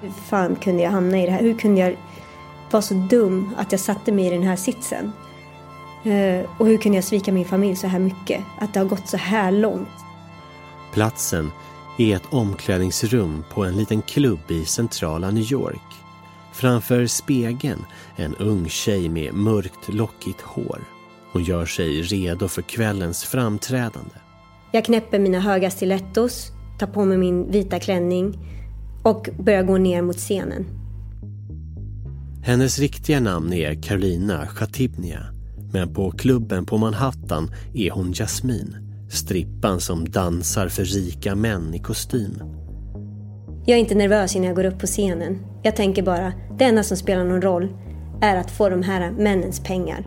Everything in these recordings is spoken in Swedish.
Hur fan kunde jag hamna i det här? Hur kunde jag vara så dum att jag satte mig i den här sitsen? Eh, och hur kunde jag svika min familj så här mycket? Att det har gått så här långt? Platsen är ett omklädningsrum på en liten klubb i centrala New York. Framför spegeln en ung tjej med mörkt lockigt hår. Hon gör sig redo för kvällens framträdande. Jag knäpper mina höga stilettos, tar på mig min vita klänning och börjar gå ner mot scenen. Hennes riktiga namn är Carolina Chatibnia. Men på klubben på Manhattan är hon Jasmine. Strippan som dansar för rika män i kostym. Jag är inte nervös innan jag går upp på scenen. Jag tänker bara, det enda som spelar någon roll är att få de här männens pengar.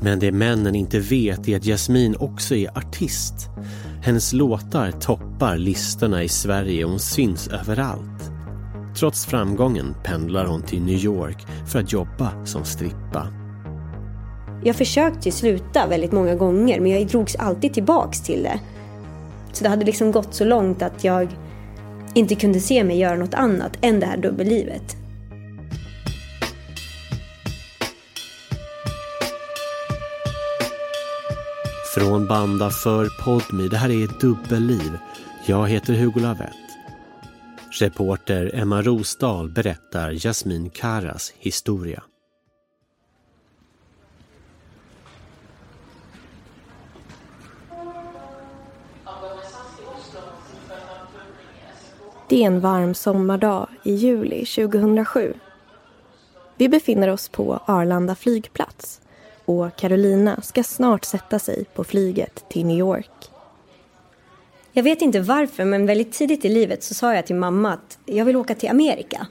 Men det männen inte vet är att Jasmine också är artist. Hennes låtar toppar listorna i Sverige och hon syns överallt. Trots framgången pendlar hon till New York för att jobba som strippa. Jag försökte sluta väldigt många gånger men jag drogs alltid tillbaks till det. Så det hade liksom gått så långt att jag inte kunde se mig göra något annat än det här dubbellivet. Från Banda för Podmi, det här är Dubbelliv. Jag heter Hugo Lavett. Reporter Emma Rosdahl berättar Jasmin Karas historia. Det är en varm sommardag i juli 2007. Vi befinner oss på Arlanda flygplats och Carolina ska snart sätta sig på flyget till New York. Jag vet inte varför, men väldigt tidigt i livet så sa jag till mamma att jag vill åka till Amerika.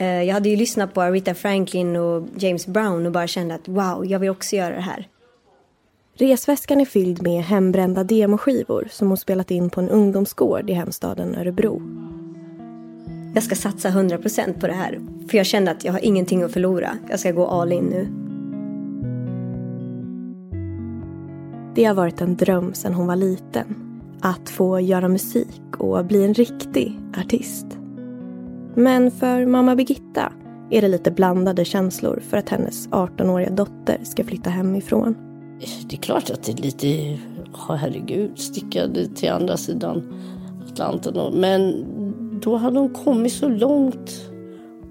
Eh, jag hade ju lyssnat på Aretha Franklin och James Brown och bara kände att wow, jag vill också göra det här. Resväskan är fylld med hembrända demoskivor som hon spelat in på en ungdomsgård i hemstaden Örebro. Jag ska satsa 100% på det här, för jag kände att jag har ingenting att förlora. Jag ska gå all in nu. Det har varit en dröm sedan hon var liten. Att få göra musik och bli en riktig artist. Men för mamma Birgitta är det lite blandade känslor för att hennes 18-åriga dotter ska flytta hemifrån. Det är klart att det är lite, oh, herregud, stickade till andra sidan Atlanten. Men då hade hon kommit så långt.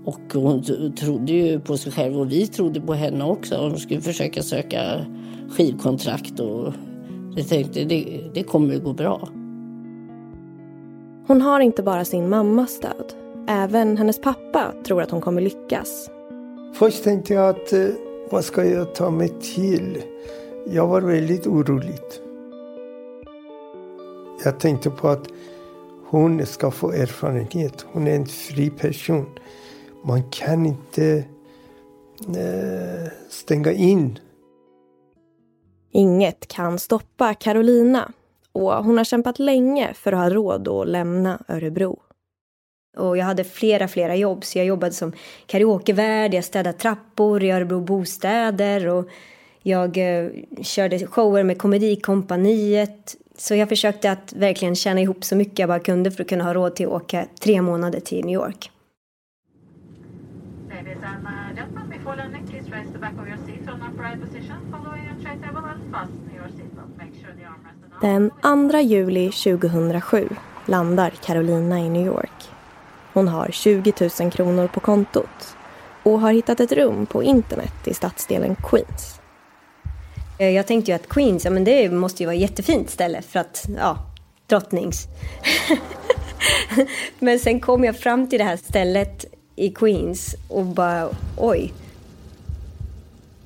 Och hon trodde ju på sig själv och vi trodde på henne också. Hon skulle försöka söka skivkontrakt och jag tänkte det, det kommer att gå bra. Hon har inte bara sin mammas stöd. Även hennes pappa tror att hon kommer lyckas. Först tänkte jag att eh, vad ska jag ta mig till? Jag var väldigt orolig. Jag tänkte på att hon ska få erfarenhet. Hon är en fri person. Man kan inte eh, stänga in Inget kan stoppa Carolina och hon har kämpat länge för att ha råd att lämna Örebro. Och jag hade flera, flera jobb. Så jag jobbade som karaokevärd, jag städade trappor i Örebro bostäder och jag eh, körde shower med Komedikompaniet. Så jag försökte att verkligen tjäna ihop så mycket jag bara kunde för att kunna ha råd till att åka tre månader till New York. Den 2 juli 2007 landar Carolina i New York. Hon har 20 000 kronor på kontot och har hittat ett rum på internet i stadsdelen Queens. Eh, jag tänkte ju att Queens, ja men det måste ju vara ett jättefint ställe för att, ja, drottnings. men sen kom jag fram till det här stället i Queens och bara, oj.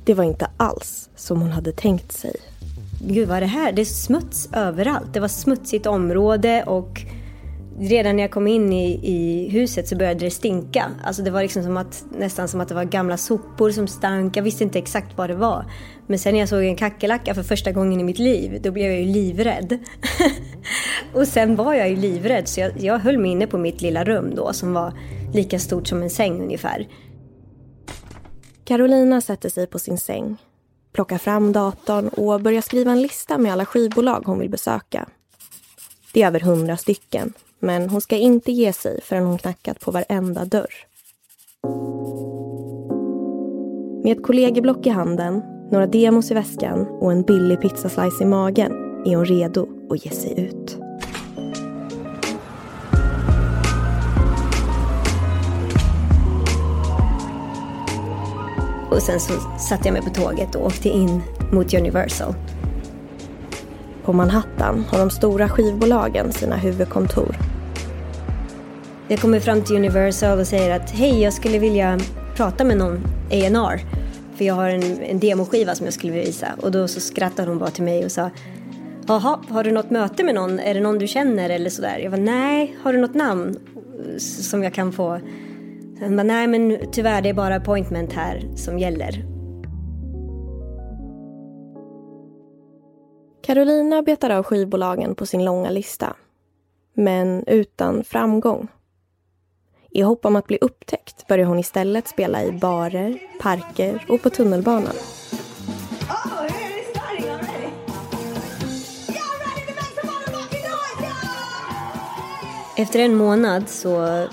Det var inte alls som hon hade tänkt sig. Gud vad är det här? Det är smuts överallt. Det var smutsigt område och redan när jag kom in i, i huset så började det stinka. Alltså det var liksom som att, nästan som att det var gamla sopor som stank. Jag visste inte exakt vad det var. Men sen när jag såg en kackerlacka för första gången i mitt liv, då blev jag ju livrädd. och sen var jag ju livrädd så jag, jag höll mig inne på mitt lilla rum då som var lika stort som en säng ungefär. Carolina sätter sig på sin säng, plockar fram datorn och börjar skriva en lista med alla skivbolag hon vill besöka. Det är över hundra stycken Men hon ska inte ge sig förrän hon knackat på varenda dörr. Med ett kollegieblock i handen, några demos i väskan och en billig pizzaslice i magen är hon redo att ge sig ut. Och sen så satte jag mig på tåget och åkte in mot Universal. På Manhattan har de stora skivbolagen sina huvudkontor. Jag kommer fram till Universal och säger att hej, jag skulle vilja prata med någon A&R för jag har en, en demoskiva som jag skulle vilja visa. Och då så skrattade hon bara till mig och sa Jaha, har du något möte med någon? Är det någon du känner eller sådär? Jag var nej, har du något namn som jag kan få? Hon bara, nej men tyvärr det är bara appointment här som gäller. Carolina betar av skivbolagen på sin långa lista. Men utan framgång. I hopp om att bli upptäckt börjar hon istället spela i barer, parker och på tunnelbanan. Efter en månad så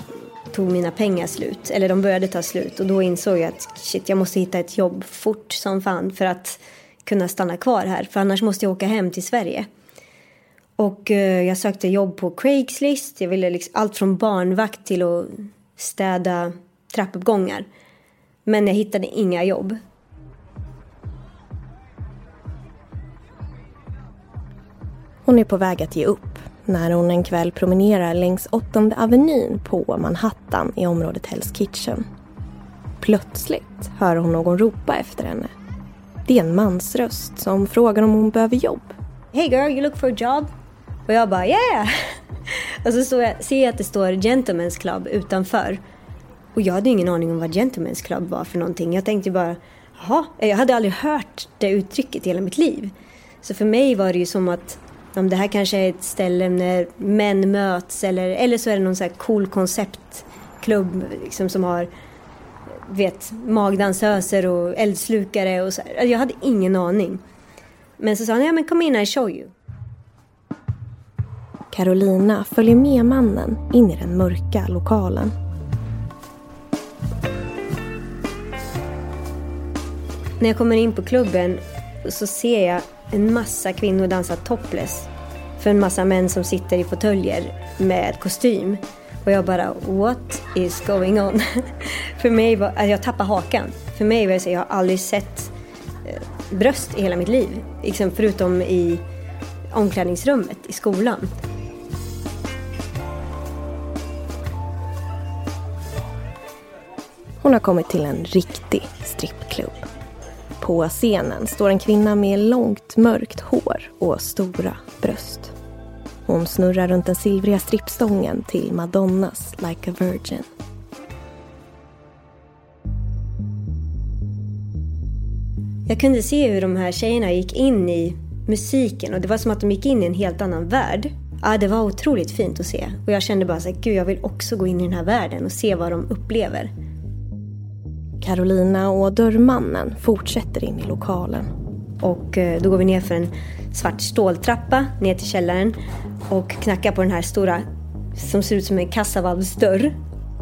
tog mina pengar slut, eller de började ta slut och då insåg jag att shit, jag måste hitta ett jobb fort som fan för att kunna stanna kvar här, för annars måste jag åka hem till Sverige. Och eh, jag sökte jobb på Craigslist, jag ville liksom allt från barnvakt till att städa trappuppgångar. Men jag hittade inga jobb. Hon är på väg att ge upp när hon en kväll promenerar längs åttonde avenyn på Manhattan i området Hell's Kitchen. Plötsligt hör hon någon ropa efter henne. Det är en mansröst som frågar om hon behöver jobb. Hey girl, you look for a job? Och jag bara yeah! Och så jag, ser jag att det står Gentlemen's Club utanför. Och jag hade ingen aning om vad Gentlemen's Club var för någonting. Jag tänkte bara, jaha, jag hade aldrig hört det uttrycket i hela mitt liv. Så för mig var det ju som att om det här kanske är ett ställe när män möts eller, eller så är det någon så här cool konceptklubb liksom, som har vet, magdansöser och eldslukare och så. Alltså, jag hade ingen aning. Men så sa han, ja men kom in I show you. Carolina följer med mannen in i den mörka lokalen. När jag kommer in på klubben så ser jag en massa kvinnor dansa topless för en massa män som sitter i fåtöljer med kostym. Och jag bara, what is going on? för mig var, alltså jag tappade hakan. För mig var det så, jag har aldrig sett eh, bröst i hela mitt liv. Liksom förutom i omklädningsrummet i skolan. Hon har kommit till en riktig strippklubb. På scenen står en kvinna med långt mörkt hår och stora bröst. Hon snurrar runt den silvriga strippstången till Madonnas Like a Virgin. Jag kunde se hur de här tjejerna gick in i musiken och det var som att de gick in i en helt annan värld. Ja, det var otroligt fint att se och jag kände bara så här, gud jag vill också gå in i den här världen och se vad de upplever. Carolina och dörrmannen fortsätter in i lokalen. Och eh, då går vi ner för en svart ståltrappa ner till källaren och knackar på den här stora som ser ut som en kassavalvsdörr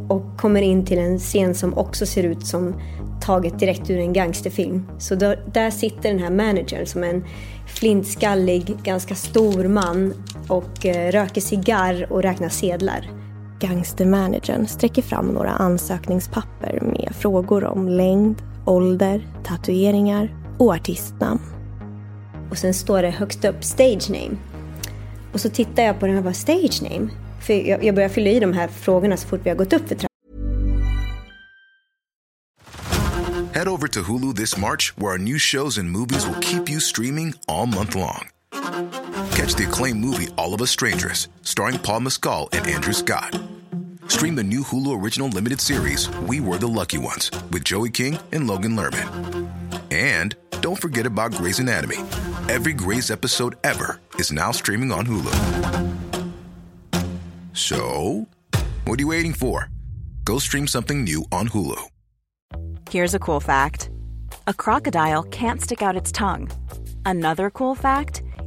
och kommer in till en scen som också ser ut som taget direkt ur en gangsterfilm. Så där, där sitter den här managern som är en flintskallig, ganska stor man och eh, röker cigarr och räknar sedlar. Gangstermanagern sträcker fram några ansökningspapper med frågor om längd, ålder, tatueringar och artistnamn. Och sen står det högst upp stage name. Och så tittar jag på den och bara stage name? För jag, jag börjar fylla i de här frågorna så fort vi har gått upp för trappan. Head over to Hulu this March where our new shows and movies will keep you streaming all month long. Catch the acclaimed movie All of Us Strangers starring Paul Mescal and Andrew Scott. Stream the new Hulu original limited series We Were the Lucky Ones with Joey King and Logan Lerman. And don't forget about Grey's Anatomy. Every Grey's episode ever is now streaming on Hulu. So, what are you waiting for? Go stream something new on Hulu. Here's a cool fact a crocodile can't stick out its tongue. Another cool fact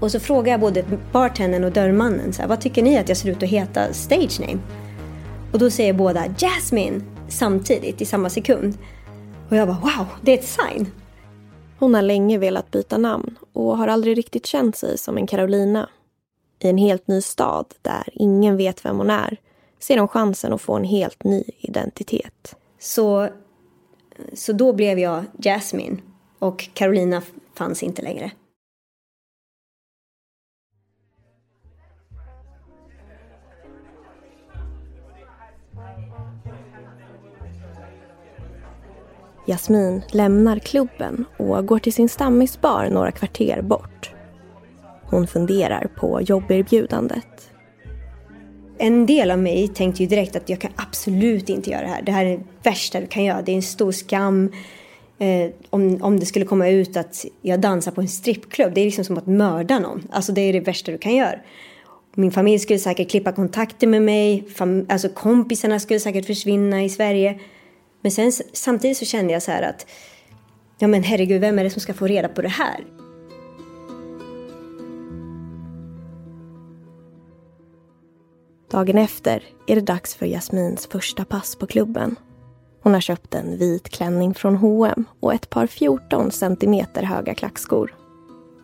Och så frågar jag både bartendern och dörrmannen så här, vad tycker ni att jag ser ut att heta stage name? Och då säger båda Jasmine samtidigt i samma sekund. Och jag bara wow, det är ett sign. Hon har länge velat byta namn och har aldrig riktigt känt sig som en Carolina. I en helt ny stad där ingen vet vem hon är ser hon chansen att få en helt ny identitet. Så, så då blev jag Jasmine och Carolina fanns inte längre. Jasmin lämnar klubben och går till sin stammisbar några kvarter bort. Hon funderar på jobberbjudandet. En del av mig tänkte ju direkt att jag kan absolut inte göra det här. Det här är det värsta du kan göra. Det är en stor skam. Eh, om, om det skulle komma ut att jag dansar på en strippklubb. Det är liksom som att mörda någon. Alltså det är det värsta du kan göra. Min familj skulle säkert klippa kontakter med mig. Fam alltså kompisarna skulle säkert försvinna i Sverige. Men sen samtidigt så kände jag så här att ja men herregud, vem är det som ska få reda på det här? Dagen efter är det dags för Jasmins första pass på klubben. Hon har köpt en vit klänning från H&M och ett par 14 centimeter höga klackskor.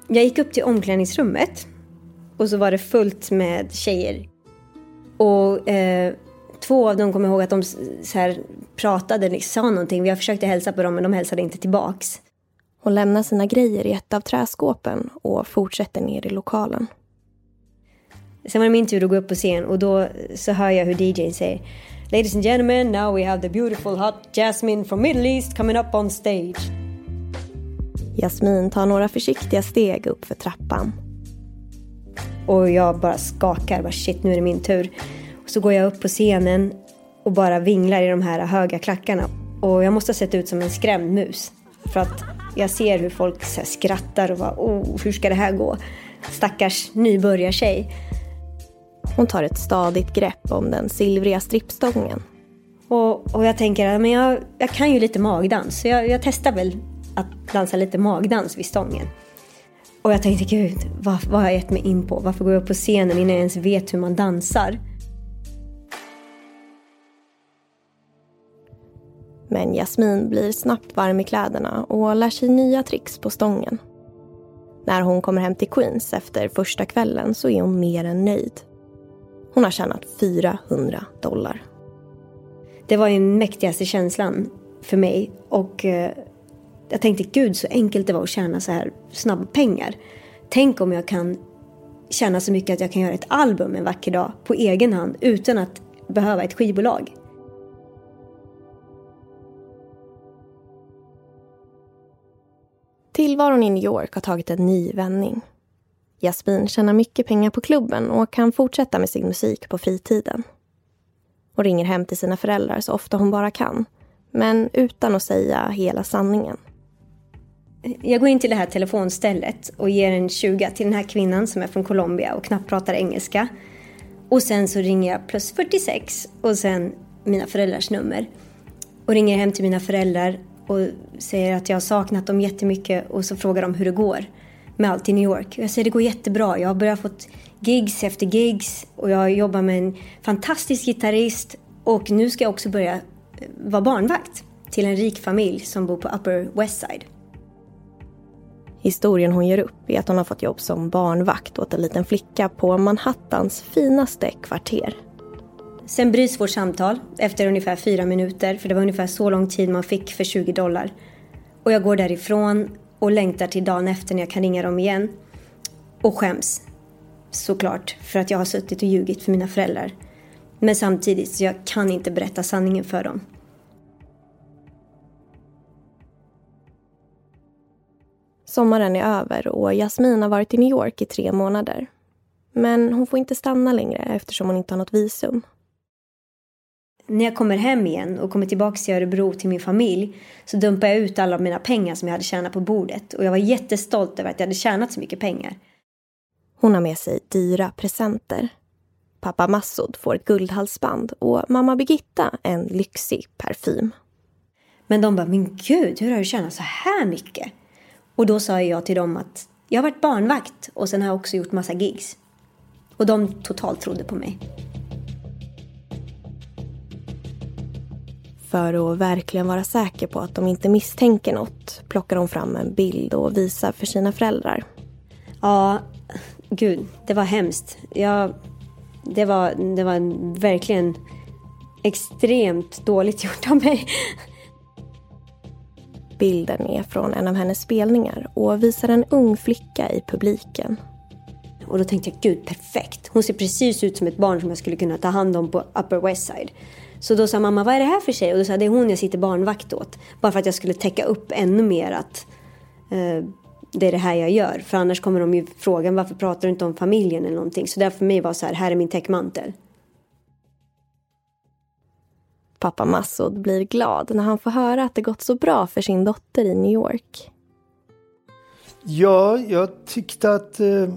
Jag gick upp till omklädningsrummet och så var det fullt med tjejer. Och eh, två av dem kommer ihåg att de så här, pratade, liksom, sa någonting. Jag försökte hälsa på dem men de hälsade inte tillbaks. Hon lämnar sina grejer i ett av träskåpen och fortsätter ner i lokalen. Sen var det min tur att gå upp på scen och då så hör jag hur DJn säger Ladies and gentlemen, now we have the beautiful hot Jasmine from Middle East coming up on stage. Jasmin tar några försiktiga steg upp för trappan. Och jag bara skakar, bara shit nu är det min tur. Så går jag upp på scenen och bara vinglar i de här höga klackarna. Och jag måste ha sett ut som en skrämd mus. För att jag ser hur folk skrattar och bara oh, hur ska det här gå? Stackars nybörjartjej. Hon tar ett stadigt grepp om den silvriga strippstången. Och, och jag tänker men jag, jag kan ju lite magdans, så jag, jag testar väl att dansa lite magdans vid stången. Och jag tänkte, gud, vad, vad har jag gett mig in på? Varför går jag upp på scenen innan jag ens vet hur man dansar? Men Jasmin blir snabbt varm i kläderna och lär sig nya tricks på stången. När hon kommer hem till Queens efter första kvällen så är hon mer än nöjd. Hon har tjänat 400 dollar. Det var den mäktigaste känslan för mig och eh, jag tänkte gud så enkelt det var att tjäna så här snabba pengar. Tänk om jag kan tjäna så mycket att jag kan göra ett album en vacker dag på egen hand utan att behöva ett skivbolag. Tillvaron i New York har tagit en ny vändning. Jasmin tjänar mycket pengar på klubben och kan fortsätta med sin musik på fritiden. Hon ringer hem till sina föräldrar så ofta hon bara kan, men utan att säga hela sanningen. Jag går in till det här telefonstället och ger en 20 till den här kvinnan som är från Colombia och knappt pratar engelska. Och sen så ringer jag plus 46 och sen mina föräldrars nummer. Och ringer hem till mina föräldrar och säger att jag har saknat dem jättemycket och så frågar de hur det går med allt i New York. Jag säger det går jättebra. Jag har börjat fått gigs efter gigs och jag jobbar med en fantastisk gitarrist och nu ska jag också börja eh, vara barnvakt till en rik familj som bor på Upper West Side. Historien hon ger upp är att hon har fått jobb som barnvakt åt en liten flicka på Manhattans finaste kvarter. Sen bryts vårt samtal efter ungefär fyra minuter, för det var ungefär så lång tid man fick för 20 dollar. Och jag går därifrån och längtar till dagen efter när jag kan ringa dem igen. Och skäms, såklart, för att jag har suttit och ljugit för mina föräldrar. Men samtidigt, så jag kan inte berätta sanningen för dem. Sommaren är över och Jasmin har varit i New York i tre månader. Men hon får inte stanna längre eftersom hon inte har något visum. När jag kommer hem igen och kommer tillbaka till Örebro till min familj så dumpar jag ut alla mina pengar som jag hade tjänat på bordet. Och jag var jättestolt över att jag hade tjänat så mycket pengar. Hon har med sig dyra presenter. Pappa Massoud får ett guldhalsband och mamma Birgitta en lyxig parfym. Men de bara, men gud, hur har du tjänat så här mycket? Och då sa jag till dem att jag har varit barnvakt och sen har jag också gjort massa gigs. Och de totalt trodde på mig. För att verkligen vara säker på att de inte misstänker något plockar hon fram en bild och visar för sina föräldrar. Ja, gud, det var hemskt. Jag, det, var, det var verkligen extremt dåligt gjort av mig. Bilden är från en av hennes spelningar och visar en ung flicka i publiken. Och då tänkte jag, gud perfekt. Hon ser precis ut som ett barn som jag skulle kunna ta hand om på Upper West Side. Så då sa mamma, vad är det här för tjej? Och då sa det är hon jag sitter barnvakt åt. Bara för att jag skulle täcka upp ännu mer att eh, det är det här jag gör. För annars kommer de ju fråga, varför pratar du inte om familjen eller någonting? Så därför för mig var så här, här är min täckmantel. Pappa Massoud blir glad när han får höra att det gått så bra för sin dotter i New York. Ja, jag tyckte att eh,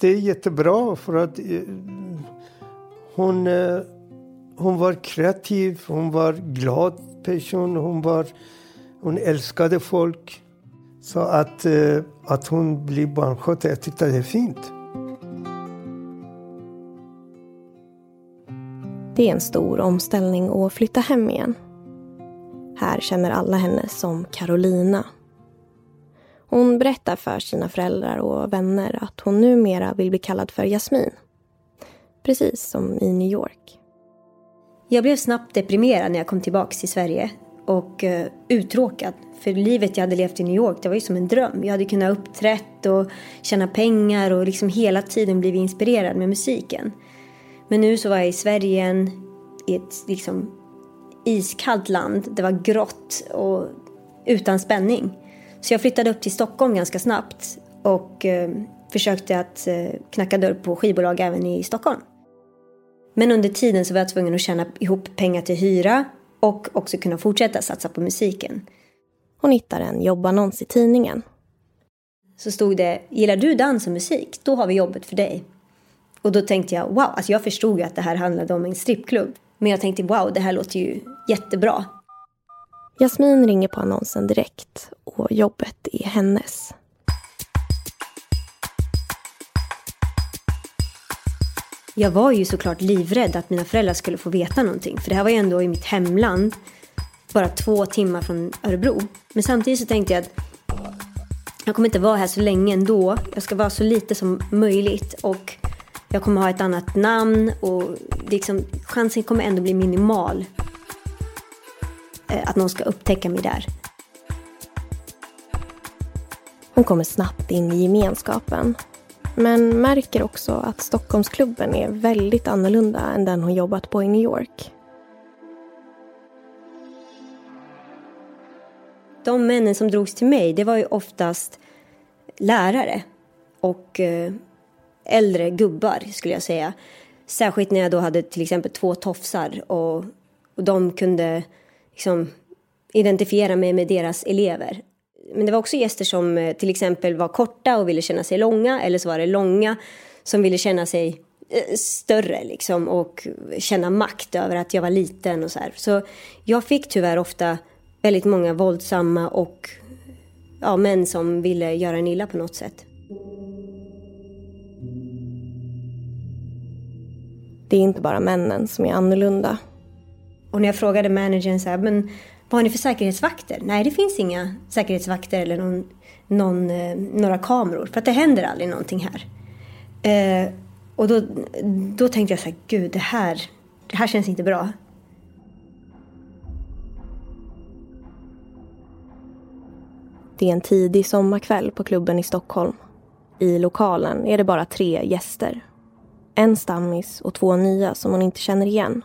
det är jättebra för att eh, hon, eh, hon var kreativ, hon var glad person, hon, var, hon älskade folk. Så att, eh, att hon blev barnskötare, jag tyckte det är fint. Det är en stor omställning att flytta hem igen. Här känner alla henne som Carolina. Hon berättar för sina föräldrar och vänner att hon numera vill bli kallad för Jasmin. Precis som i New York. Jag blev snabbt deprimerad när jag kom tillbaka till Sverige och uh, uttråkad. För livet jag hade levt i New York, det var ju som en dröm. Jag hade kunnat uppträtt och tjäna pengar och liksom hela tiden blivit inspirerad med musiken. Men nu så var jag i Sverige igen, i ett liksom iskallt land. Det var grått och utan spänning. Så jag flyttade upp till Stockholm ganska snabbt och eh, försökte att eh, knacka dörr på skivbolag även i Stockholm. Men under tiden så var jag tvungen att tjäna ihop pengar till hyra och också kunna fortsätta satsa på musiken. Hon hittar en jobbannons i tidningen. Så stod det, gillar du dans och musik? Då har vi jobbet för dig. Och då tänkte jag, wow, alltså jag förstod ju att det här handlade om en strippklubb. Men jag tänkte, wow, det här låter ju jättebra. Jasmin ringer på annonsen direkt och jobbet är hennes. Jag var ju såklart livrädd att mina föräldrar skulle få veta någonting. För det här var ju ändå i mitt hemland. Bara två timmar från Örebro. Men samtidigt så tänkte jag att jag kommer inte vara här så länge ändå. Jag ska vara så lite som möjligt. Och jag kommer ha ett annat namn och liksom, chansen kommer ändå bli minimal eh, att någon ska upptäcka mig där. Hon kommer snabbt in i gemenskapen. Men märker också att Stockholmsklubben är väldigt annorlunda än den hon jobbat på i New York. De männen som drogs till mig, det var ju oftast lärare och eh, äldre gubbar skulle jag säga. Särskilt när jag då hade till exempel två tofsar och, och de kunde liksom identifiera mig med deras elever. Men det var också gäster som eh, till exempel var korta och ville känna sig långa eller så var det långa som ville känna sig eh, större liksom och känna makt över att jag var liten och så här. Så jag fick tyvärr ofta väldigt många våldsamma och ja, män som ville göra en illa på något sätt. Det är inte bara männen som är annorlunda. Och när jag frågade managern så här, men vad har ni för säkerhetsvakter? Nej, det finns inga säkerhetsvakter eller någon, någon, eh, några kameror. För att det händer aldrig någonting här. Eh, och då, då tänkte jag så här, gud det här, det här känns inte bra. Det är en tidig sommarkväll på klubben i Stockholm. I lokalen är det bara tre gäster en stammis och två nya som hon inte känner igen.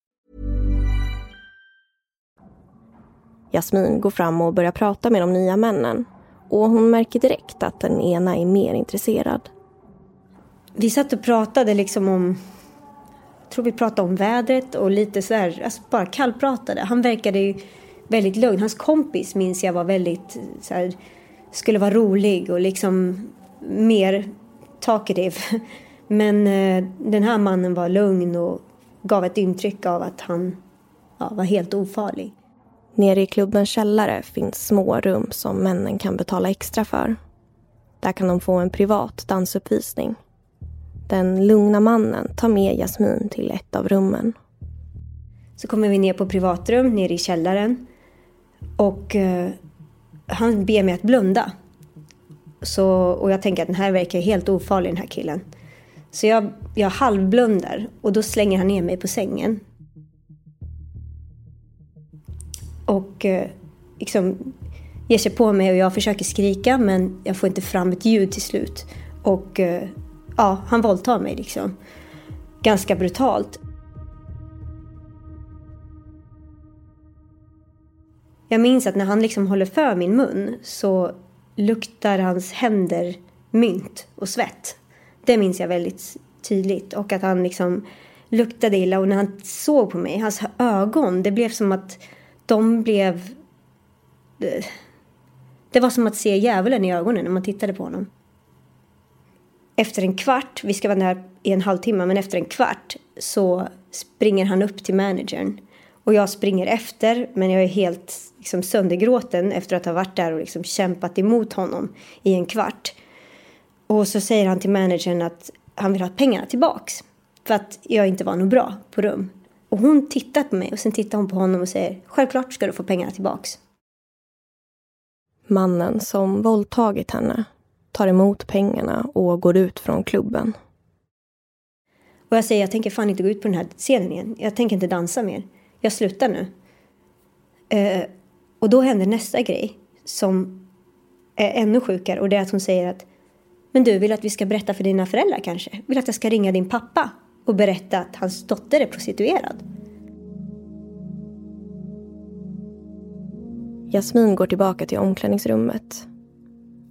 Jasmin går fram och börjar prata med de nya männen. Och hon märker direkt att den ena är mer intresserad. Vi satt och pratade liksom om... Jag tror vi pratade om vädret och lite så här, alltså bara kallpratade. Han verkade ju väldigt lugn. Hans kompis minns jag var väldigt så här, skulle vara rolig och liksom mer talkative. Men eh, den här mannen var lugn och gav ett intryck av att han ja, var helt ofarlig. Nere i klubbens källare finns små rum som männen kan betala extra för. Där kan de få en privat dansuppvisning. Den lugna mannen tar med Jasmin till ett av rummen. Så kommer vi ner på privatrum nere i källaren. Och eh, han ber mig att blunda. Så, och jag tänker att den här verkar helt ofarlig den här killen. Så jag, jag halvblundar och då slänger han ner mig på sängen. Och eh, liksom ger sig på mig och jag försöker skrika men jag får inte fram ett ljud till slut. Och eh, ja, han våldtar mig liksom. Ganska brutalt. Jag minns att när han liksom håller för min mun så luktar hans händer mynt och svett. Det minns jag väldigt tydligt. Och att han liksom luktade illa och när han såg på mig, hans ögon, det blev som att de blev... Det var som att se djävulen i ögonen när man tittade på honom. Efter en kvart, vi ska vara där i en halvtimme, men efter en kvart så springer han upp till managern. Och jag springer efter, men jag är helt liksom, söndergråten efter att ha varit där och liksom kämpat emot honom i en kvart. Och så säger han till managern att han vill ha pengarna tillbaks. För att jag inte var nog bra på rum. Och hon tittar på mig och sen tittar hon på honom och säger självklart ska du få pengarna tillbaks. Mannen som våldtagit henne tar emot pengarna och går ut från klubben. Och jag säger jag tänker fan inte gå ut på den här scenen igen. Jag tänker inte dansa mer. Jag slutar nu. Eh, och då händer nästa grej som är ännu sjukare och det är att hon säger att men du vill att vi ska berätta för dina föräldrar kanske? Vill att jag ska ringa din pappa och berätta att hans dotter är prostituerad? Jasmin går tillbaka till omklädningsrummet.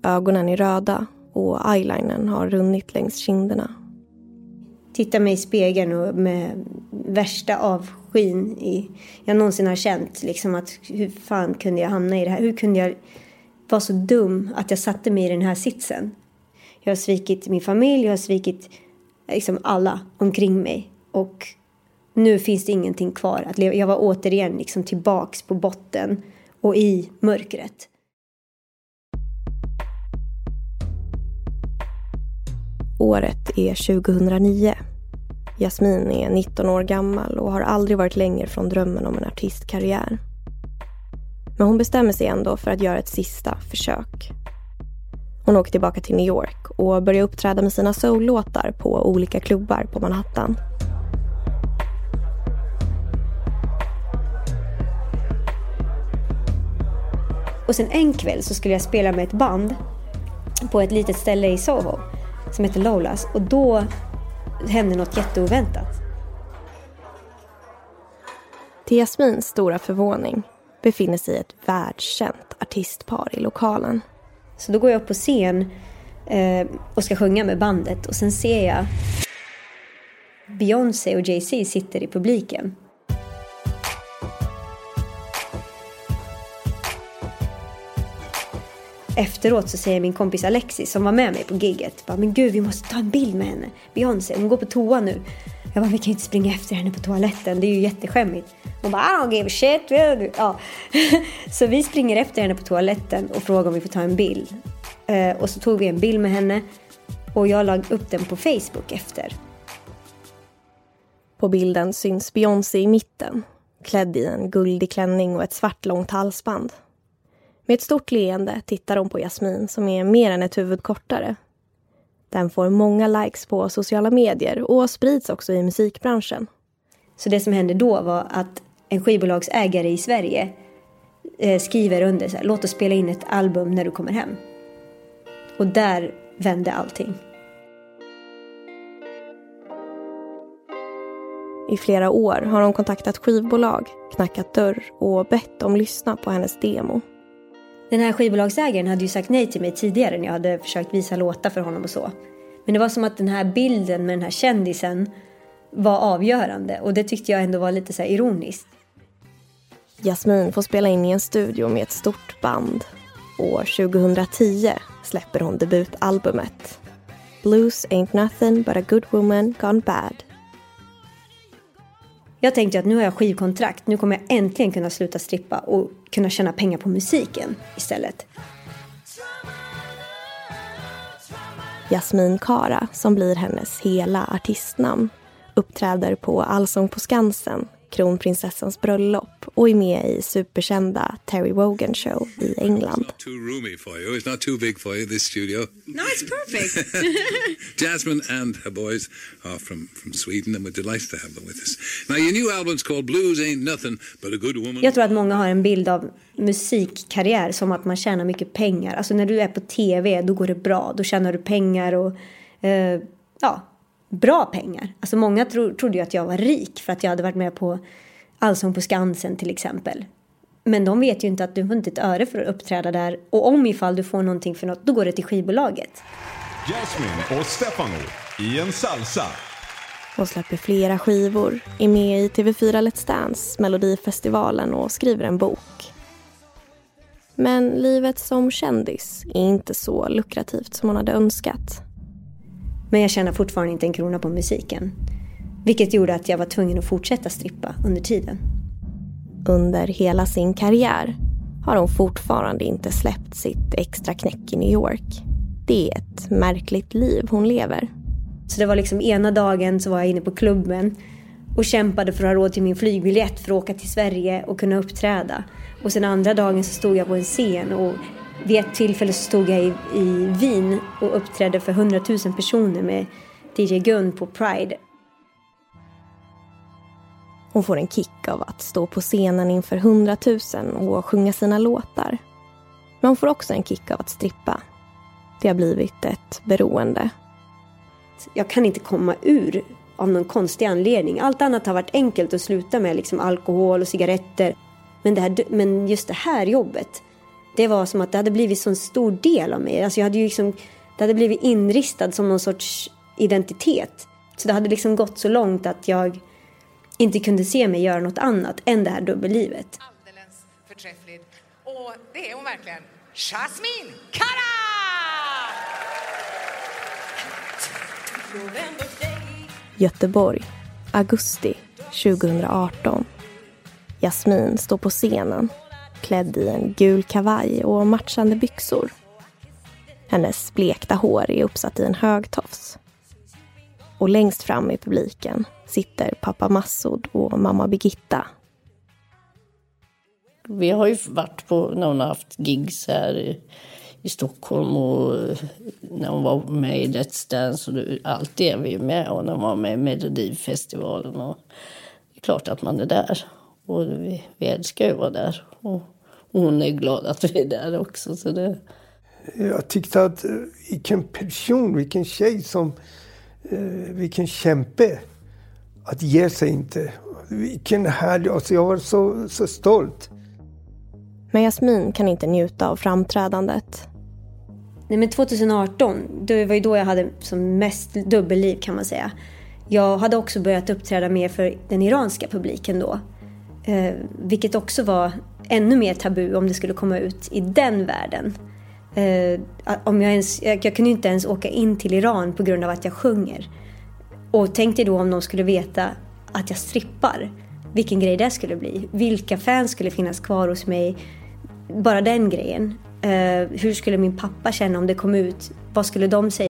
Ögonen är röda och eyelinern har runnit längs kinderna. Tittar mig i spegeln och med värsta avskyn i, jag någonsin har känt. Liksom att hur fan kunde jag hamna i det här? Hur kunde jag vara så dum att jag satte mig i den här sitsen? Jag har svikit min familj, jag har svikit liksom alla omkring mig. Och nu finns det ingenting kvar att leva. Jag var återigen liksom tillbaks på botten och i mörkret. Året är 2009. Jasmin är 19 år gammal och har aldrig varit längre från drömmen om en artistkarriär. Men hon bestämmer sig ändå för att göra ett sista försök. Hon åker tillbaka till New York och börjar uppträda med sina soul-låtar på olika klubbar på Manhattan. Och sen en kväll så skulle jag spela med ett band på ett litet ställe i Soho som heter Lolas och då hände något jätteoväntat. Till Jasmins stora förvåning befinner sig ett världskänt artistpar i lokalen. Så då går jag upp på scen eh, och ska sjunga med bandet och sen ser jag Beyoncé och Jay-Z sitter i publiken. Efteråt så säger min kompis Alexis som var med mig på gigget, bara, men gud vi måste ta en bild med henne. Beyoncé, hon går på toa nu. Jag bara, vi kan ju inte springa efter henne på toaletten, det är ju jätteskämmigt. Hon bara, I don't give a shit. Ja. Så vi springer efter henne på toaletten och frågar om vi får ta en bild. Eh, och så tog vi en bild med henne och jag la upp den på Facebook efter. På bilden syns Beyoncé i mitten, klädd i en guldig klänning och ett svart långt halsband. Med ett stort leende tittar hon på Jasmin som är mer än ett huvud kortare. Den får många likes på sociala medier och sprids också i musikbranschen. Så det som hände då var att en skivbolagsägare i Sverige eh, skriver under så här, låt oss spela in ett album när du kommer hem. Och där vände allting. I flera år har hon kontaktat skivbolag, knackat dörr och bett dem lyssna på hennes demo. Den här skivbolagsägaren hade ju sagt nej till mig tidigare när jag hade försökt visa låtar för honom och så. Men det var som att den här bilden med den här kändisen var avgörande och det tyckte jag ändå var lite så ironiskt. Jasmin får spela in i en studio med ett stort band. År 2010 släpper hon debutalbumet Blues ain't nothing but a good woman gone bad. Jag tänkte att nu har jag skivkontrakt, nu kommer jag äntligen kunna sluta strippa och kunna tjäna pengar på musiken istället. Jasmin Kara, som blir hennes hela artistnamn, uppträder på Allsång på Skansen kronprinsessans bröllop och är med i superkända Terry Wogan show i England. It's not too roomy for you. It's not too big for you, this studio. No, it's perfect. Jasmine and her boys are from, from Sweden and we're delighted to have them with us. Now your new album's called Blues Ain't Nothing But a Good Woman. Jag tror att många har en bild av musikkarriär som att man tjänar mycket pengar. Alltså när du är på tv, då går det bra. Då tjänar du pengar och eh, ja, bra pengar. Alltså många tro, trodde ju att jag var rik för att jag hade varit med på Allsång på Skansen till exempel. Men de vet ju inte att du får inte ett öre för att uppträda där och om ifall du får någonting för något, då går det till skivbolaget. Jasmine och Stefano i en salsa. Hon släpper flera skivor, är med i TV4 Let's Dance, Melodifestivalen och skriver en bok. Men livet som kändis är inte så lukrativt som hon hade önskat. Men jag tjänar fortfarande inte en krona på musiken. Vilket gjorde att jag var tvungen att fortsätta strippa under tiden. Under hela sin karriär har hon fortfarande inte släppt sitt extra knäck i New York. Det är ett märkligt liv hon lever. Så det var liksom ena dagen så var jag inne på klubben och kämpade för att ha råd till min flygbiljett för att åka till Sverige och kunna uppträda. Och sen andra dagen så stod jag på en scen och vid ett tillfälle stod jag i, i Wien och uppträdde för hundratusen personer med DJ Gun på Pride. Hon får en kick av att stå på scenen inför hundratusen och sjunga sina låtar. Men hon får också en kick av att strippa. Det har blivit ett beroende. Jag kan inte komma ur av någon konstig anledning. Allt annat har varit enkelt att sluta med, liksom alkohol och cigaretter. Men, det här, men just det här jobbet, det var som att det hade blivit så en stor del av mig. Alltså jag hade ju liksom, det hade blivit inristad som någon sorts identitet. Så det hade liksom gått så långt att jag inte kunde se mig göra något annat än det här dubbellivet. Alldeles förträffligt. Och det är hon verkligen. Jasmine Kara! Göteborg, augusti 2018. Jasmin står på scenen klädd i en gul kavaj och matchande byxor. Hennes blekta hår är uppsatt i en hög tofs. Och längst fram i publiken sitter pappa Massoud och mamma Birgitta. Vi har ju varit på när hon har haft gigs här i, Stockholm och när hon var med i Let's Dance. Och allt det är vi med och när hon var med i Melodifestivalen. Och det är klart att man är där. Och vi, vi älskar ju att vara där. Och hon är glad att vi är där också. Så det... Jag tyckte att eh, vilken person, vilken tjej som... Eh, vilken kämpe. Att ge sig inte. Vilken härlig... Alltså jag var så, så stolt. Men Jasmin kan inte njuta av framträdandet. Nej, men 2018, det var ju då jag hade som mest dubbelliv kan man säga. Jag hade också börjat uppträda mer för den iranska publiken då. Eh, vilket också var ännu mer tabu om det skulle komma ut i den världen. Eh, om jag, ens, jag, jag kunde inte ens åka in till Iran på grund av att jag sjunger. Och tänk dig då om de skulle veta att jag strippar. Vilken grej det skulle bli. Vilka fans skulle finnas kvar hos mig. Bara den grejen. Eh, hur skulle min pappa känna om det kom ut? Vad skulle de säga?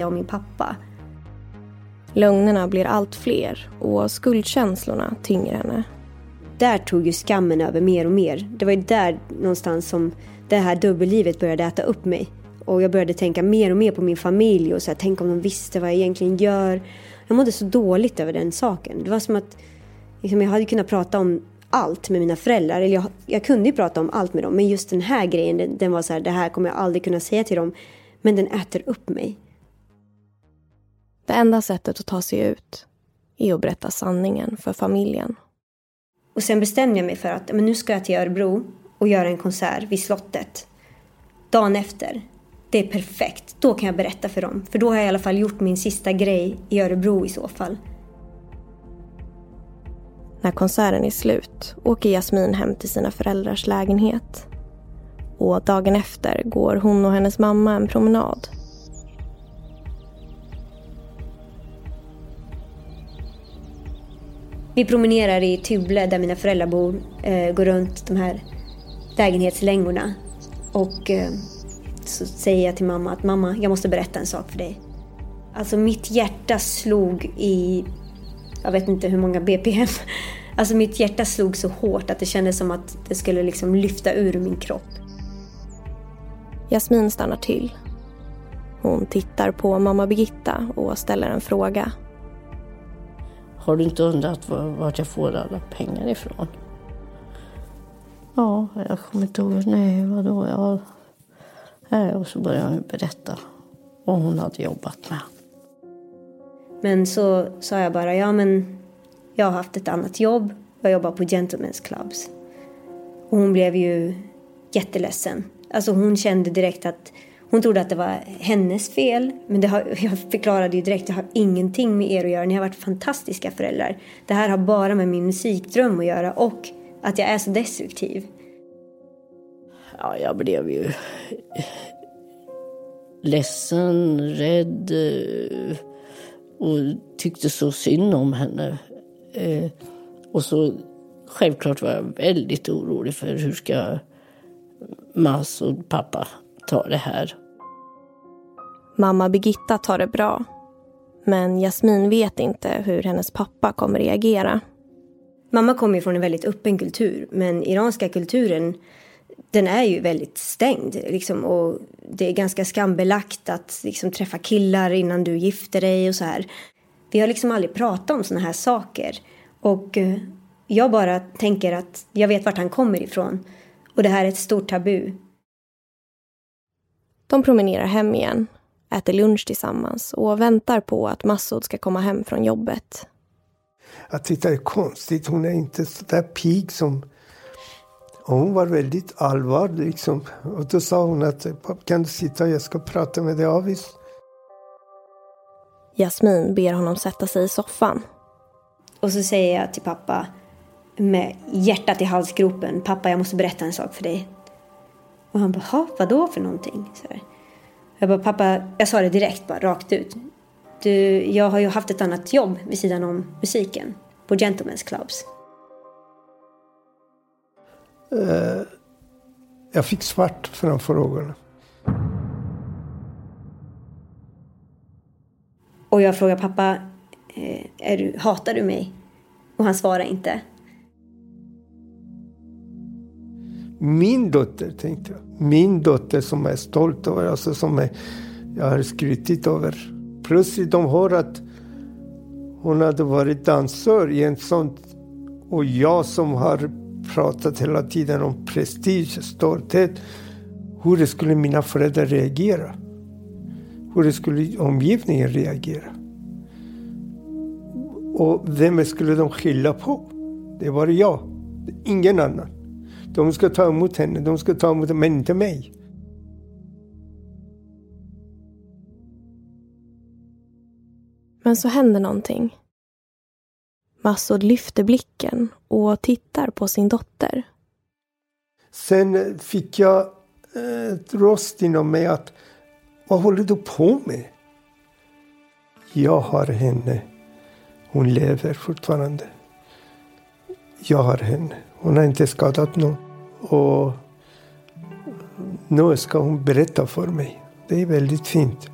Jag och min pappa. Lögnerna blir allt fler och skuldkänslorna tynger henne. Där tog ju skammen över mer och mer. Det var ju där någonstans som det här dubbellivet började äta upp mig. Och jag började tänka mer och mer på min familj och så här, tänk om de visste vad jag egentligen gör. Jag mådde så dåligt över den saken. Det var som att liksom, jag hade kunnat prata om allt med mina föräldrar. Eller jag, jag kunde ju prata om allt med dem. Men just den här grejen, den, den var så här, det här kommer jag aldrig kunna säga till dem. Men den äter upp mig. Det enda sättet att ta sig ut är att berätta sanningen för familjen. Och sen bestämde jag mig för att men nu ska jag till Örebro och göra en konsert vid slottet. Dagen efter. Det är perfekt. Då kan jag berätta för dem. För då har jag i alla fall gjort min sista grej i Örebro i så fall. När konserten är slut åker Jasmin hem till sina föräldrars lägenhet. Och dagen efter går hon och hennes mamma en promenad. Vi promenerar i Tybble där mina föräldrar bor, eh, går runt de här lägenhetslängorna. Och eh, så säger jag till mamma att mamma, jag måste berätta en sak för dig. Alltså mitt hjärta slog i, jag vet inte hur många BPM. Alltså mitt hjärta slog så hårt att det kändes som att det skulle liksom lyfta ur min kropp. Jasmin stannar till. Hon tittar på mamma Birgitta och ställer en fråga. Har du inte undrat vart jag får alla pengar ifrån? Ja, jag kommer inte ihåg. Nej, vadå? Ja. Och så började hon berätta vad hon hade jobbat med. Men så sa jag bara, ja men jag har haft ett annat jobb. Jag jobbar på Gentlemen's Clubs. Och hon blev ju jätteledsen. Alltså hon kände direkt att hon trodde att det var hennes fel. Men det har, jag förklarade ju direkt, det har ingenting med er att göra. Ni har varit fantastiska föräldrar. Det här har bara med min musikdröm att göra och att jag är så destruktiv. Ja, jag blev ju ledsen, rädd eh, och tyckte så synd om henne. Eh, och så självklart var jag väldigt orolig för hur ska Mas och pappa ta det här. Mamma Birgitta tar det bra. Men Jasmin vet inte hur hennes pappa kommer reagera. Mamma kommer från en väldigt öppen kultur, men iranska kulturen den är ju väldigt stängd. Liksom, och det är ganska skambelagt att liksom, träffa killar innan du gifter dig och så här. Vi har liksom aldrig pratat om såna här saker. Och eh, jag bara tänker att jag vet vart han kommer ifrån. Och det här är ett stort tabu. De promenerar hem igen, äter lunch tillsammans och väntar på att Massoud ska komma hem från jobbet. Jag tyckte det är konstigt. Hon är inte så där pig som... Och hon var väldigt allvarlig. Liksom. Och då sa hon att kan du sitta jag ska prata med dig avis. Jasmin ber honom sätta sig i soffan. Och så säger jag till pappa med hjärtat i halsgropen. Pappa, jag måste berätta en sak för dig. Och han bara, vadå för någonting? Så här. Jag bara, pappa, jag sa det direkt bara, rakt ut. Du, jag har ju haft ett annat jobb vid sidan om musiken. På Gentlemen's Clubs. Uh, jag fick svart framför ögonen. Och jag frågar pappa, eh, är du, hatar du mig? Och han svarar inte. Min dotter, tänkte jag. Min dotter som är stolt över, alltså som är, jag har skrytit över. Plötsligt de hör att hon hade varit dansör i en sån... Och jag som har pratat hela tiden om prestige, stolthet. Hur skulle mina föräldrar reagera? Hur skulle omgivningen reagera? Och vem skulle de skylla på? Det var jag, ingen annan. De ska ta emot henne, de ska ta emot henne, men inte mig. Men så händer någonting. Massoud lyfter blicken och tittar på sin dotter. Sen fick jag ett röst inom mig att vad håller du på med? Jag har henne. Hon lever fortfarande. Jag har henne. Hon har inte skadat någon. Och nu ska hon berätta för mig. Det är väldigt fint.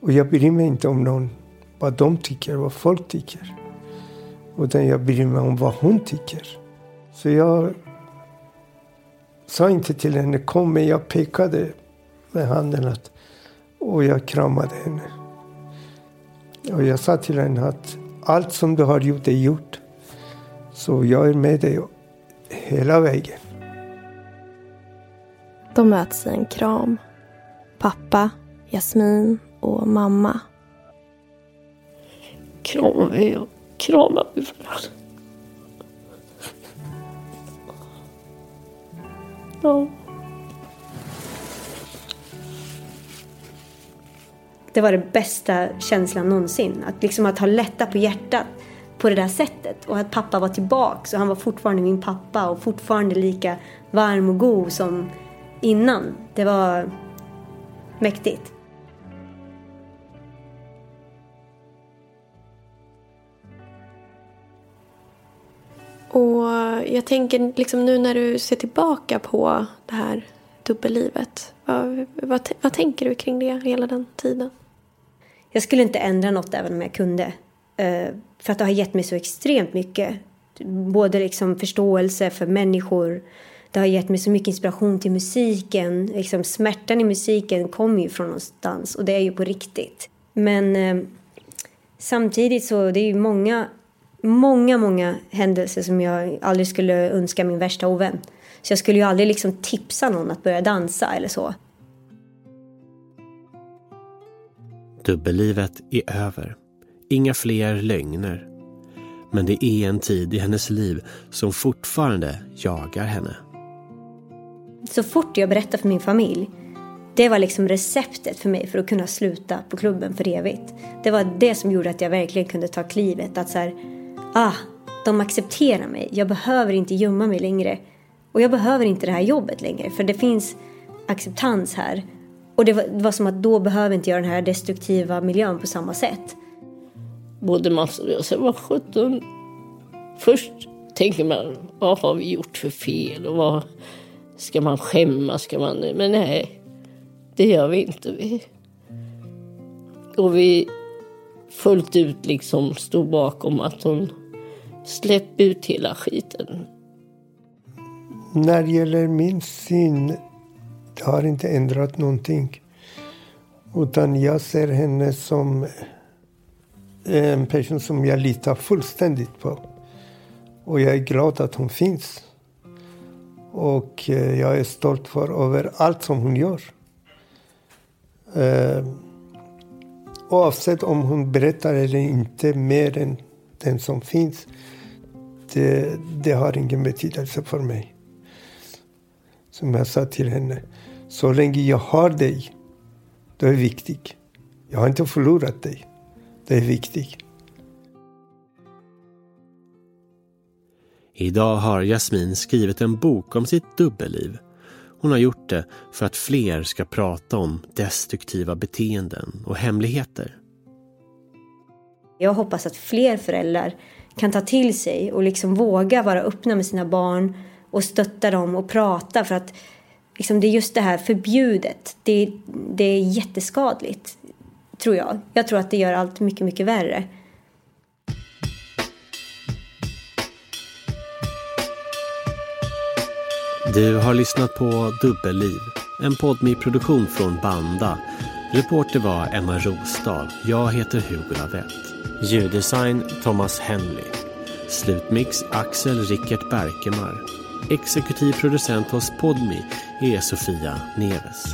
Och jag bryr mig inte om någon, vad de tycker, vad folk tycker. Utan jag bryr mig om vad hon tycker. Så jag sa inte till henne kom, men jag pekade med handen att, och jag kramade henne. Och jag sa till henne att allt som du har gjort är gjort. Så jag är med dig hela vägen. De möts i en kram. Pappa, Jasmin och mamma. Kramar vi och kramar vi varandra. Ja. Det var det bästa känslan någonsin. Att, liksom att ha lättat på hjärtat på det där sättet. Och att pappa var tillbaka och han var fortfarande min pappa och fortfarande lika varm och god som innan. Det var mäktigt. Och jag tänker liksom nu när du ser tillbaka på det här dubbellivet. Vad, vad, vad tänker du kring det hela den tiden? Jag skulle inte ändra något även om jag kunde. För att det har gett mig så extremt mycket. Både liksom förståelse för människor. Det har gett mig så mycket inspiration till musiken. Liksom smärtan i musiken kommer ju från någonstans och det är ju på riktigt. Men eh, samtidigt så det är ju många, många, många händelser som jag aldrig skulle önska min värsta ovän. Så jag skulle ju aldrig liksom tipsa någon att börja dansa eller så. Dubbellivet är över. Inga fler lögner. Men det är en tid i hennes liv som fortfarande jagar henne. Så fort jag berättade för min familj, det var liksom receptet för mig för att kunna sluta på klubben för evigt. Det var det som gjorde att jag verkligen kunde ta klivet. Att så här, ah, de accepterar mig. Jag behöver inte gömma mig längre. Och jag behöver inte det här jobbet längre. För det finns acceptans här. Och det var, det var som att då behöver inte jag den här destruktiva miljön på samma sätt. Både Mats och jag Sen var sjutton. Först tänker man, vad har vi gjort för fel? Och vad ska man skämmas? Ska man... Men nej, det gör vi inte. Vi... Och vi fullt ut liksom stod bakom att hon släppte ut hela skiten. När det gäller min syn, det har inte ändrat någonting. Utan jag ser henne som en person som jag litar fullständigt på. Och jag är glad att hon finns. Och eh, jag är stolt för över allt som hon gör. Eh, oavsett om hon berättar eller inte mer än den som finns, det, det har ingen betydelse för mig. Som jag sa till henne, så länge jag har dig, du är viktig. Jag har inte förlorat dig. Det är viktigt. Idag har Jasmin skrivit en bok om sitt dubbelliv. Hon har gjort det för att fler ska prata om destruktiva beteenden och hemligheter. Jag hoppas att fler föräldrar kan ta till sig och liksom våga vara öppna med sina barn och stötta dem och prata för att liksom det är just det här förbjudet. Det, det är jätteskadligt, tror jag. Jag tror att det gör allt mycket, mycket värre. Du har lyssnat på Dubbelliv, en podd med produktion från Banda. Reporter var Emma Rosdahl. Jag heter Hugo Lavett. Ljuddesign Thomas Henley. Slutmix Axel Rickert Berkemar. Exekutiv producent hos Podmi är Sofia Neves.